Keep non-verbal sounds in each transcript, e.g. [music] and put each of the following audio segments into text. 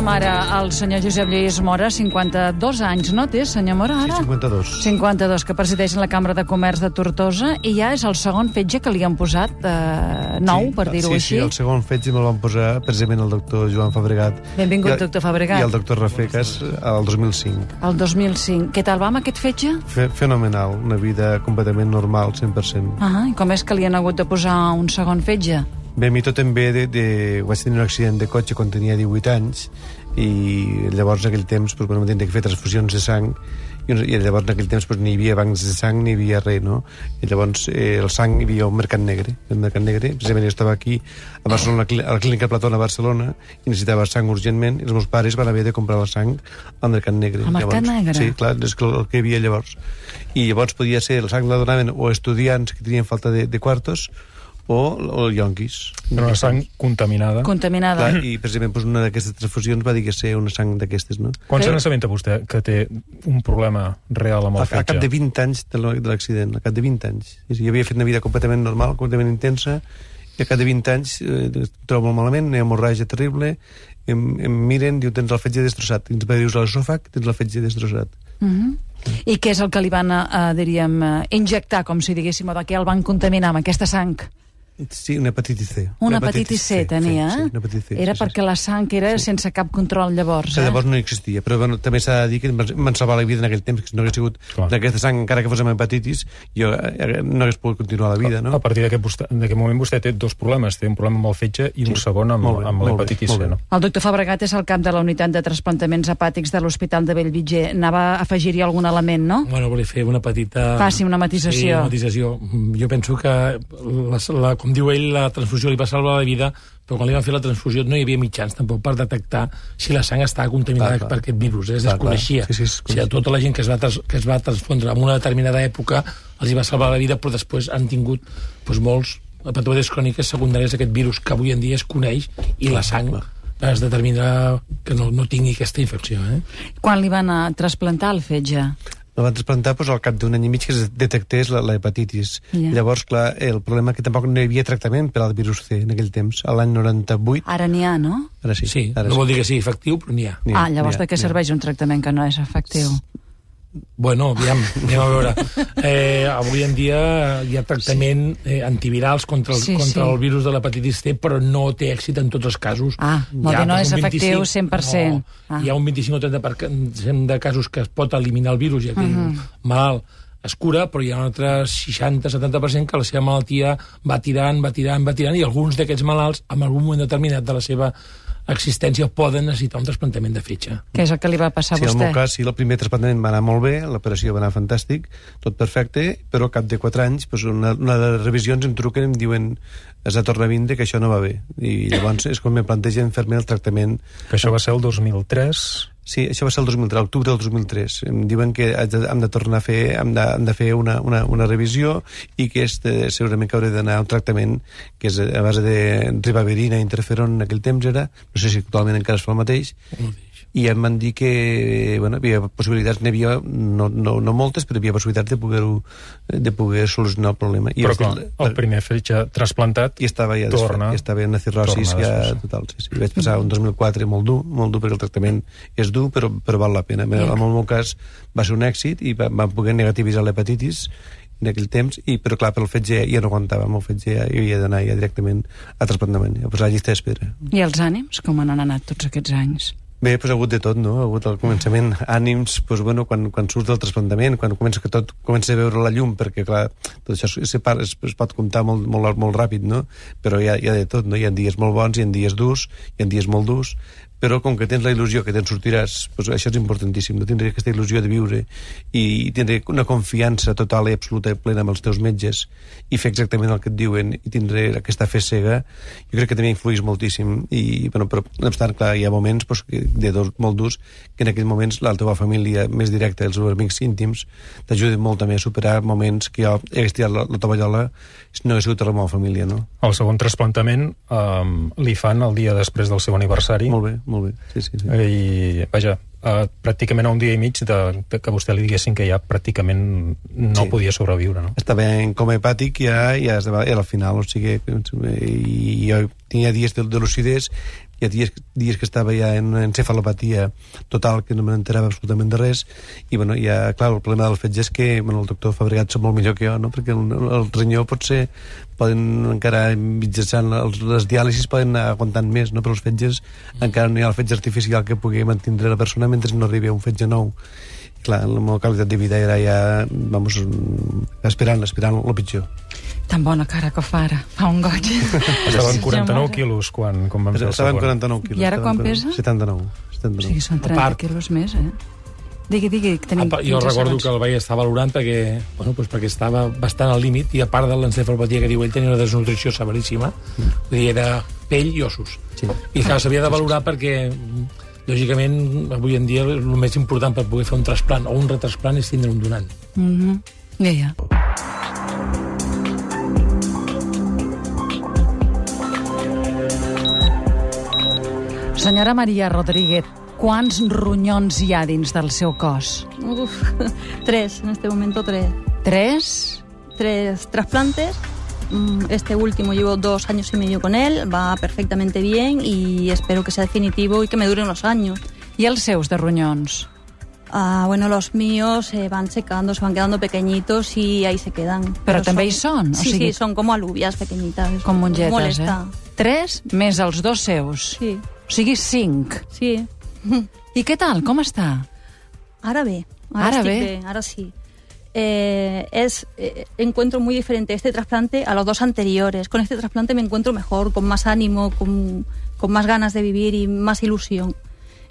Saludem ara al senyor Josep Lluís Mora, 52 anys, no té, senyor Mora, Sí, ara? 52. 52, que presideix la Cambra de Comerç de Tortosa i ja és el segon fetge que li han posat, eh, nou, Sí, per dir-ho sí, així. Sí, el segon fetge me'l van posar precisament el doctor Joan Fabregat. Benvingut, I el- doctor Fabregat. I el doctor Rafecas el 2005. El 2005. Què tal va amb aquest fetge? Fe, fenomenal, una vida completament normal, 100%. Ah, i com és que li han hagut de posar un segon fetge? Bé, a mi tot em ve de, de... Vaig tenir un accident de cotxe quan tenia 18 anys i llavors en aquell temps doncs, bueno, tenia que fer transfusions de sang i, i llavors en aquell temps doncs, ni hi havia bancs de sang ni hi havia res, no? I llavors eh, el sang hi havia un mercat negre, el mercat negre, precisament jo estava aquí a Barcelona, a la clínica Platona a Barcelona i necessitava sang urgentment i els meus pares van haver de comprar la sang al mercat negre. Al mercat llavors, negre? Sí, clar, és que el que hi havia llavors. I llavors podia ser, el sang la donaven o estudiants que tenien falta de, de quartos o, o yonquis. Era una sang contaminada. Contaminada. Clar, i precisament doncs, una d'aquestes transfusions va dir que ser una sang d'aquestes, no? Quan Sí. se n'assabenta vostè que té un problema real amb el a cap fetge? de 20 anys de la- de l'accident, a cap de 20 anys. És dir, jo havia fet una vida completament normal, completament intensa, i a cap de 20 anys eh, trobo molt malament, una hemorràgia terrible, em, em miren, diu, tens el fetge destrossat. Tens virus a l'esòfag, tens el fetge destrossat. Mhm. I què és el que li van, eh, diríem, eh, injectar, com si diguéssim, o de què el van contaminar amb aquesta sang? Sí, una hepatitis C. Una hepatitis C, tenia, sí, eh? sí, una hepatitis C, Era sí, sí, perquè la sang era Sí. sense cap control llavors, que eh? llavors no existia, però bueno, també s'ha de dir que van salvar la vida en aquell temps, que si no hagués sigut d'aquesta sang, encara que fos amb hepatitis, jo eh, no hagués pogut continuar la vida, A no? partir d'aquest moment vostè té dos problemes. Té un problema amb el fetge i un Sí. segon amb, Molt bé, amb l'hepatitis C, bé. no? El doctor Fabregat és el cap de la unitat de trasplantaments hepàtics de l'Hospital de Bellvitge. Anava a afegir-hi algun element, no? Bueno, volia fer una petita... Faci una matisació. Sí, una matisació. Jo penso que, la, la, com diu ell, la transfusió li va salvar la vida, però quan li van fer la transfusió no hi havia mitjans tampoc per detectar si la sang estava contaminada Clar, clar. per aquest virus, eh? es Clar, desconeixia. clar. Sí, sí, es o sigui, a coneixia. tota la gent que es, va trans, que es va transfondre en una determinada època els hi va salvar la vida, però després han tingut doncs, molts patologies cròniques secundàries d'aquest virus que avui en dia es coneix i la sang es determina que no, no tingui aquesta infecció. Eh? Quan li van a trasplantar el fetge? La van trasplantar doncs, al cap d'un any i mig que es detectés la, la hepatitis. Ja. Llavors, clar, el problema que tampoc no hi havia tractament per al virus C en aquell temps. A l'any 98, Ara n'hi ha, no? ara sí. Sí, ara no vol dir que sigui efectiu, però n'hi ha. Ha, ah, llavors ha, de què serveix un tractament que no és efectiu? Bueno, aviam, anem a veure. Eh, avui en dia hi ha tractament eh, antivirals contra, el, Sí, contra sí. el virus de l'hepatitis C, però no té èxit en tots els casos. Ah, vol dir no és un efectiu 100%. No, Ah. Hi ha un 25 o 30% de casos que es pot eliminar el virus i aquell Mhm. malalt es cura, però hi ha un altre 60-70% que la seva malaltia va tirant, va tirant, va tirant, i alguns d'aquests malalts, en algun moment determinat de la seva existència, poden necessitar un trasplantament de fetge. Què és el que li va passar Sí, a en el vostè? meu cas, sí, el primer trasplantament va anar molt bé, l'operació va anar fantàstic, tot perfecte, però al cap de 4 anys, doncs una, una de les revisions em truquen i em diuen has de tornar a vindre, que això no va bé. I llavors és quan me plantegen fer-me el tractament Que això va ser el 2003. Sí, això va ser el 2003, l'octubre del 2003. Em diuen que hem de tornar a fer, hem de, hem de fer una, una, una revisió i que este, segurament que hauré d'anar a un tractament que és a base de ribaverina interferon en aquell temps era, no sé si actualment encara es fa El mateix. I em van dir que bueno, hi havia possibilitats, n'hi havia no, no, no moltes, però hi havia possibilitats de poder, de poder solucionar el problema. I Però clar, dir- el primer fetge trasplantat i estava ja torna, desfet, ja estava en una cirrosis ja total, sí, sí. Vaig passar un 2004 molt dur, molt dur perquè el tractament és dur però, però val la pena. En el meu cas va ser un èxit i va- vam poder negativitzar l'hepatitis en aquell temps, i, però clar, pel fetge ja no aguantava, amb el fetge ja, jo havia d'anar ja directament a trasplantament, a posar llista d'espera. I els ànims, com han anat tots aquests anys? Bé, doncs ha hagut de tot, no? Ha hagut al començament ànims, doncs, bueno, quan, quan surt del trasplantament, quan comença que tot comença a veure la llum, perquè, clar, tot això es, es, es pot comptar molt, molt, molt ràpid, no? Però hi ha, hi ha de tot, no? Hi ha dies molt bons, hi ha dies durs, hi ha dies molt durs, però com que tens la il·lusió que te'n sortiràs, doncs això és importantíssim, no tindre aquesta il·lusió de viure i tindre una confiança total i absoluta i plena amb els teus metges i fer exactament el que et diuen i tindre aquesta fe cega, jo crec que també influís moltíssim i, bueno, però no obstant, clar, hi ha moments doncs, que, de dos, molt durs que en aquells moments la teva família més directa, els teus amics íntims t'ajuden molt també a superar moments que jo hagués tirat la, la tovallola si no hagués sigut la meva família, no? El segon trasplantament um, li fan el dia després del seu aniversari. Molt bé, molt bé, sí, sí, sí. I, vaja, uh, pràcticament a un dia i mig de, de que vostè li diguessin que ja pràcticament no Sí. podia sobreviure, no? estava en coma hepàtic ja, ja, estava, era al final, o sigui, i jo tenia dies de, de lucidez hi ha dies, dies que estava ja en una encefalopatia total, que no me n'enterava absolutament de res, i bueno, ja, clar, el problema del fetge és que bueno, el doctor Fabregat sap molt millor que jo, no? perquè el, el rinyó pot ser poden encara mitjançant els, les diàlisis poden anar aguantant més, no? però els fetges encara no hi ha el fetge artificial que pugui mantenir la persona mentre no arribi a un fetge nou clar, la meva qualitat de vida era ja, vamos, esperant, esperant el pitjor. Tan bona cara que fa ara, fa un goig. [laughs] Estaven 49 quilos quan, quan vam fer el Estaven segon. 49 quilos. I ara quan estaven pesa? 79. O 79. sigui, són 30 part. quilos més, eh? Digui, digui, que tenim Apa, jo 15 recordo segons. que el vaig estar valorant perquè, bueno, doncs perquè estava bastant al límit i a part de l'encefalopatia que diu ell tenia una desnutrició severíssima Mm. vull dir, era pell i ossos Sí. i clar, s'havia de valorar perquè lògicament avui en dia el més important per poder fer un trasplant o un retrasplant és tindre un donant Mhm. Ja, ja. Senyora Maria Rodríguez, quants ronyons hi ha dins del seu cos? Uf, [laughs] tres, en este momento tres. Tres? Tres trasplantes. Mm, Este último llevo dos años y medio con él, va perfectamente bien y espero que sea definitivo y que me dure unos años. I els seus de ronyons? Ah, bueno, los míos se van secando, se van quedando pequeñitos y ahí se quedan. Però també hi són, o Sí, sigui- sí, son como alubias pequeñitas. Com mongetes, molesta. eh? Tres més els dos seus. Sí, O sigui, cinc. sí. I què tal? Com està? Ahora ve. Ahora estic ve. bé, ahora sí. Eh, es eh, encuentro muy diferente este trasplante a los dos anteriores. Con este trasplante me encuentro mejor, con más ánimo, con, con más ganas de vivir y más ilusión.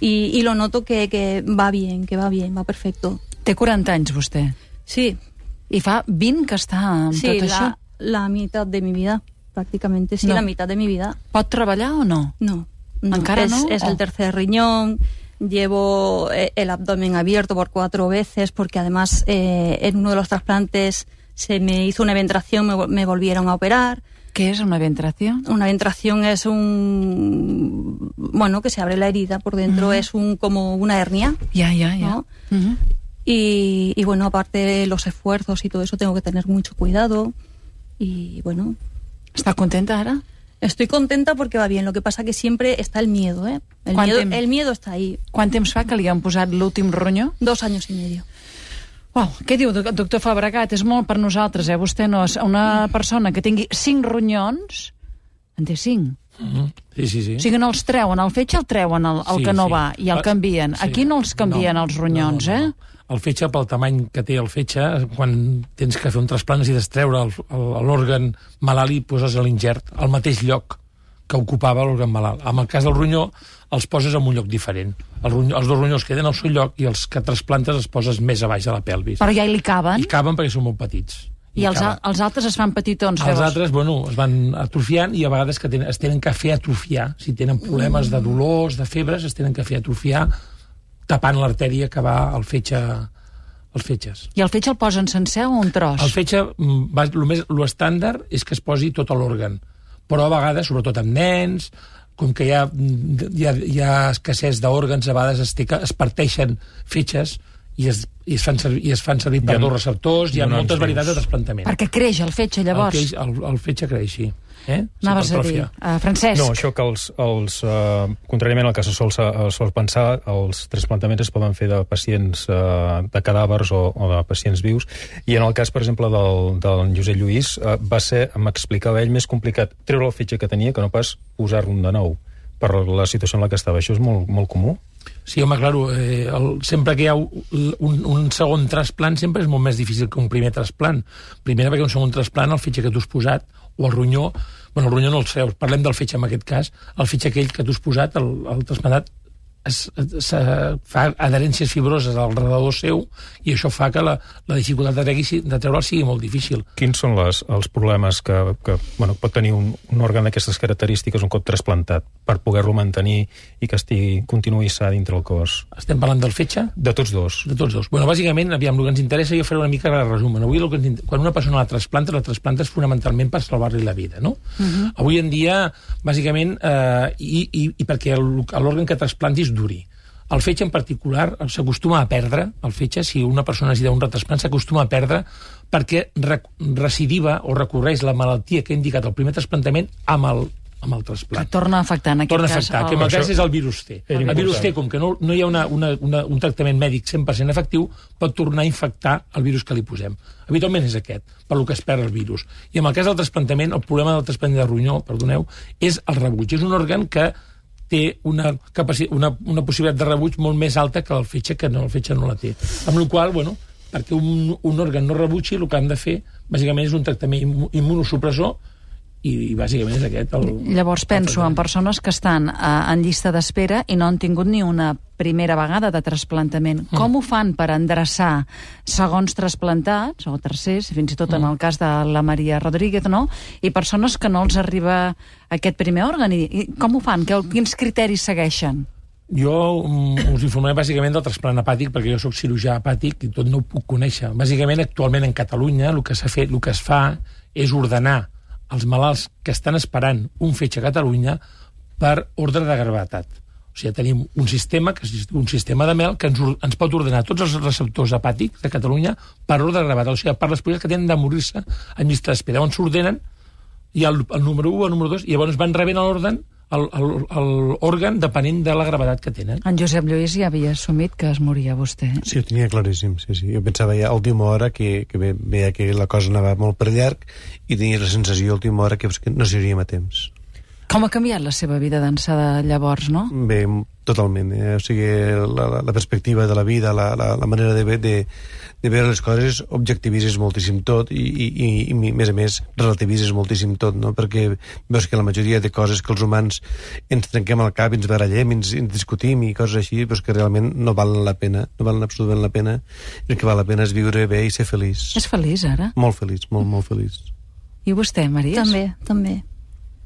Y, y lo noto que, que va bien, que va bien, va perfecto. Té 40 anys, vostè. Sí, I fa 20 que està amb sí, tot això. la, la mitad de mi vida, prácticamente. Sí, No. la mitad de mi vida. Pot treballar o no? No. no. ¿Encara es, no? Es Oh. el tercer riñón. Llevo eh, el abdomen abierto por cuatro veces porque además eh, en uno de los trasplantes se me hizo una ventración, me, me volvieron a operar. Què és una ventració? Una ventración es un... Bueno, que se abre la herida por dentro, es un como una hernia. Ja. No? Mhm. Y, y bueno, aparte de los esfuerzos y todo eso, tengo que tener mucho cuidado. Y bueno, Està contenta ara? Estoy contenta porque va bien. Lo que pasa que siempre está el miedo, ¿eh? El, ¿Cuánto miedo, tiempo? el miedo está ahí. Quant temps fa que li han posat l'últim ronyó? Dos años y medio. Wow, què diu, doc- doctor Fabregat? És molt per nosaltres, eh? Vostè no és una persona que tingui cinc ronyons, en té cinc. sí, sí, sí O sigui, no els treuen, el fetge el treuen, el, el Sí, que no sí. va, i el Ah, canvien. sí. Aquí no els canvien, No, els ronyons, no, no, eh? El fetge, pel tamany que té el fetge, quan tens que fer un trasplant necessites treure el- el- l'òrgan malalt i poses l'ingert al mateix lloc que ocupava l'òrgan malalt. En el cas del ronyó, els poses en un lloc diferent. El ronyó, els dos ronyons queden al seu lloc i els que trasplantes els poses més a baix de la pelvis. Però ja hi li caben, I caben perquè són molt petits. i els, caben. els altres es fan petitons. Els llavors. altres, bueno, es van atrofiant i a vegades que tenen, es tenen que fer atrofiar. Si tenen problemes de dolors, de febres, es tenen que fer atrofiar tapant l'artèria que va al fetge als fetges. I el fetge el posen sencer o un tros? El fetge, mm, va, lo, més, lo estàndard és que es posi tot a l'òrgan, però a vegades, sobretot amb nens, com que hi ha, mm, hi ha, hi ha escassez d'òrgans, a vegades es, que- es parteixen fetges i es, i es fan servir, i es fan servir per ha dos receptors, hi ha moltes varietats de trasplantament. Perquè creix el fetge, llavors. El, que, el, el fetge creixi. Eh? Anaves a dir, uh, Francesc. No, això que els, els uh, contràriament al que se sol, se sol pensar, els trasplantaments es poden fer de pacients uh, de cadàvers o, o de pacients vius, i en el cas, per exemple, del, del Josep Lluís, uh, va ser, m'explicava ell, més complicat treure el fetge que tenia que no pas posar-lo de nou per la situació en la que estava. Això és molt, molt comú? Sí, home, claro, eh, el, sempre que hi ha un, un segon trasplant sempre és molt més difícil que un primer trasplant. Primer, perquè un segon trasplant, el fetge que tu has posat, o el ronyó, bueno, el ronyó no el sé, parlem del fetge en aquest cas, el fetge aquell que tu has posat, el, el trasplantat, es, es, fa adherències fibroses al redador seu i això fa que la, la dificultat de, tregui, de treure'l sigui molt difícil. Quins són les, els problemes que, que bueno, pot tenir un, un òrgan d'aquestes característiques un cop trasplantat per poder-lo mantenir i que estigui, continuï sa dintre el cos? Estem parlant del fetge? De tots dos. De tots dos. Bueno, bàsicament, aviam, el que ens interessa, jo faré una mica de resum. Avui, el que ens, quan una persona la trasplanta, la trasplanta és fonamentalment per salvar-li la vida, no? Uh -huh. Avui en dia, bàsicament, eh, i, i, i perquè l'òrgan que trasplantis duri. El fetge en particular s'acostuma a perdre, el fetge, si una persona necessita un retrasplant, s'acostuma a perdre perquè rec recidiva o recorreix la malaltia que ha indicat el primer trasplantament amb el amb el Que trasplant. torna a afectar, en aquest Torna a cas... afectar, que en el cas és el virus T. Era El virus. T, com que no, no hi ha una, una, una, un tractament mèdic 100% efectiu, pot tornar a infectar el virus que li posem. Habitualment és aquest, per lo que es perd el virus. I en el cas del trasplantament, el problema del trasplantament de ronyó, perdoneu, és el rebuig. És un òrgan que té una, una, una possibilitat de rebuig molt més alta que el fetge, que no, el fetge no la té. Amb la qual bueno, perquè un, un òrgan no rebutgi, el que han de fer, bàsicament, és un tractament immu- immunosupressor i, i bàsicament és aquest. El, Llavors penso en persones que estan eh, en llista d'espera i no han tingut ni una primera vegada de trasplantament. Mm. Com ho fan per endreçar segons trasplantats, o tercers, fins i tot Mm. en el cas de la Maria Rodríguez, no? I persones que no els arriba aquest primer òrgan. I, i com ho fan? Que, quins criteris segueixen? Jo mm, us informaré bàsicament del trasplant hepàtic perquè jo sóc cirurgià hepàtic i tot no ho puc conèixer. Bàsicament, actualment en Catalunya el que s'ha fet, el que es fa és ordenar als malalts que estan esperant un fetge a Catalunya per ordre de gravetat. O sigui, tenim un sistema, que és un sistema de mel, que ens, ens pot ordenar tots els receptors hepàtics de Catalunya per ordre de gravetat, o sigui, per les persones que tenen de morir-se en llista d'espera. Llavors s'ordenen ha el, el número 1, el número 2, i llavors van rebent l'òrgan depenent de la gravetat que tenen. En Josep Lluís ja havia assumit que es moria vostè. Sí, ho tenia claríssim, sí, sí. Jo pensava ja a última hora que, que ve- veia que la cosa anava molt per llarg i tenia la sensació a última hora que, que no seríem a temps. Com ha canviat la seva vida d'ençà de llavors, no? Bé, totalment. Eh? O sigui, la, la, la perspectiva de la vida, la, la, la manera de, de, de veure les coses, objectivitzes moltíssim tot i, i, i, i a més a més, relativitzes moltíssim tot, no? Perquè veus que la majoria de coses que els humans ens trenquem al cap, ens barallem, ens, ens discutim i coses així, però que realment no valen la pena, no valen absolutament la pena. El que val la pena és viure bé i ser feliç. És feliç, ara? Molt feliç, molt, molt feliç. I vostè, Maria? També, també.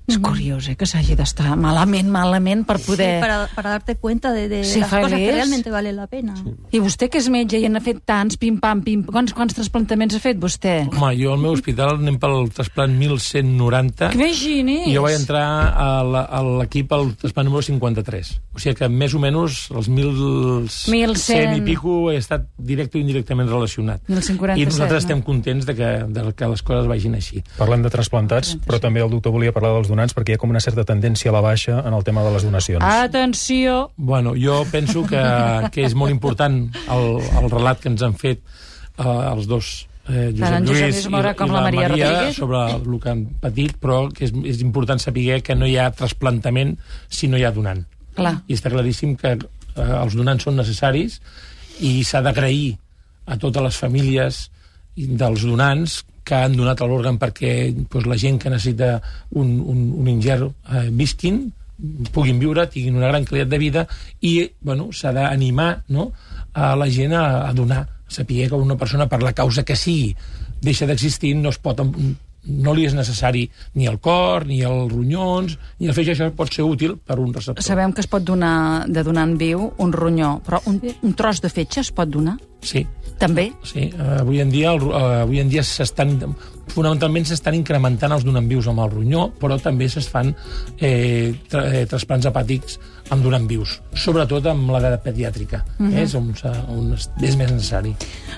És curiós, eh, que s'hagi d'estar malament, malament per poder... Sí, para, para darte cuenta de, de las cosas feliz. que realmente valen la pena. I vostè, que és metge i n'ha fet tants, pim-pam, pim... Quants, quants trasplantaments ha fet, vostè? Home, jo al meu hospital anem pel trasplant 1190 Que imagini's! i jo vaig entrar a l'equip al trasplant número 53. O sigui que més o menys els 1.100 1100 i pico he estat directe o indirectament relacionat. 1147, I nosaltres no? estem contents de que, de que les coses vagin així. Parlem de trasplantats, però també el doctor volia parlar dels donants perquè hi ha com una certa tendència a la baixa en el tema de les donacions. Atenció! Bueno, jo penso que, que és molt important el, el relat que ens han fet eh, els dos eh, Josep Josep Lluís Lluís Mora i, com i la la Maria Maria Rodríguez. sobre el que han patit, però que és, és important saber que no hi ha trasplantament si no hi ha donant. Clar. I està claríssim que eh, els donants són necessaris i s'ha d'agrair a totes les famílies dels donants que han donat l'òrgan perquè doncs, la gent que necessita un, un, un ingert eh, visquin, puguin viure, tinguin una gran qualitat de vida i bueno, s'ha d'animar no, a la gent a, a donar, a saber que una persona per la causa que sigui deixa d'existir, no es pot no li és necessari ni el cor, ni els ronyons, ni el feix, això pot ser útil per un receptor. Sabem que es pot donar de donar en viu un ronyó, però un, un tros de fetge es pot donar? Sí, També? Sí, uh, avui en dia, el, uh, avui en dia s'estan fonamentalment s'estan incrementant els donant-vius amb el ronyó, però també es fan eh, tra eh, trasplants hepàtics amb donant-vius, sobretot amb l'edat pediàtrica, uh -huh. eh, és on, on és més necessari.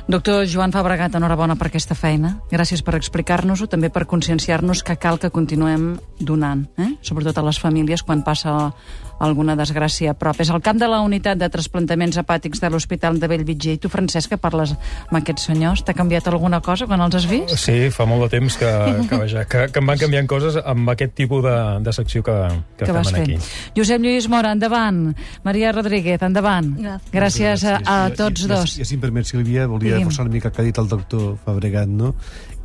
Doctor Joan Fabregat, enhorabona per aquesta feina. Gràcies per explicar-nos-ho, també per conscienciar-nos que cal que continuem donant, eh? sobretot a les famílies quan passa alguna desgràcia a prop. És el cap de la unitat de trasplantaments hepàtics de l'Hospital de Bellvitge. I tu, Francesc, que parles amb aquests senyors, t'ha canviat alguna cosa quan els has vist? Sí, fa molt de temps que, que, vaja, que, que em van canviant coses amb aquest tipus de, de secció que, que, que fem aquí. Josep Lluís Mora, endavant. Maria Rodríguez, endavant. Gràcies. Gràcies a, a I- tots i- dos. I, i, si em permet, Sílvia, volia Digui'm. reforçar una mica que ha dit el doctor Fabregat, no?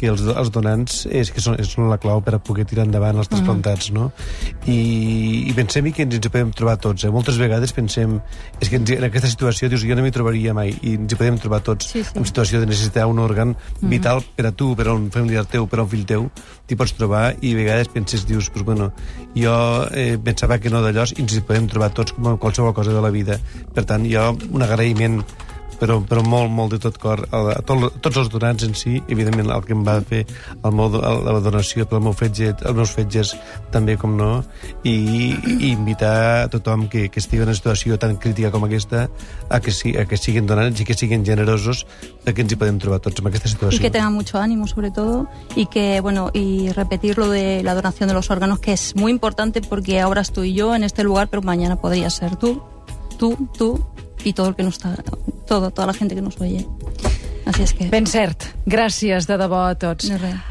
Que els, els donants és que són, són la clau per a poder tirar endavant els trasplantats, no? I, i pensem que ens hi podem trobar tots. Eh? Moltes vegades pensem és que ens, en aquesta situació dius, jo no m'hi trobaria mai, i ens hi podem trobar tots Sí, sí. en situació de necessitar un òrgan vital per a tu, per a un familiar teu, per a un fill teu, t'hi pots trobar i a vegades penses, dius, pues, bueno, jo eh, pensava que no d'allò i ens hi podem trobar tots com a qualsevol cosa de la vida. Per tant, jo un agraïment però, però molt, molt de tot cor a, a, tot, a tots els donants en si, evidentment el que em va fer el meu, la donació pel meu fetge, els meus fetges també com no, i, i invitar a tothom que, que estigui en una situació tan crítica com aquesta a que, si, a que siguin donants i que siguin generosos perquè ens hi podem trobar tots en aquesta situació. Y que tengan mucho ánimo, sobre todo, y que, bueno, y repetir lo de la donación de los órganos, que es muy importante porque ahora estoy yo en este lugar, pero mañana podría ser tú, tú, tú y todo el que nos está, todo, toda la gente que nos oye. Así es que... Ben cert. Gràcies de debò a tots. No res.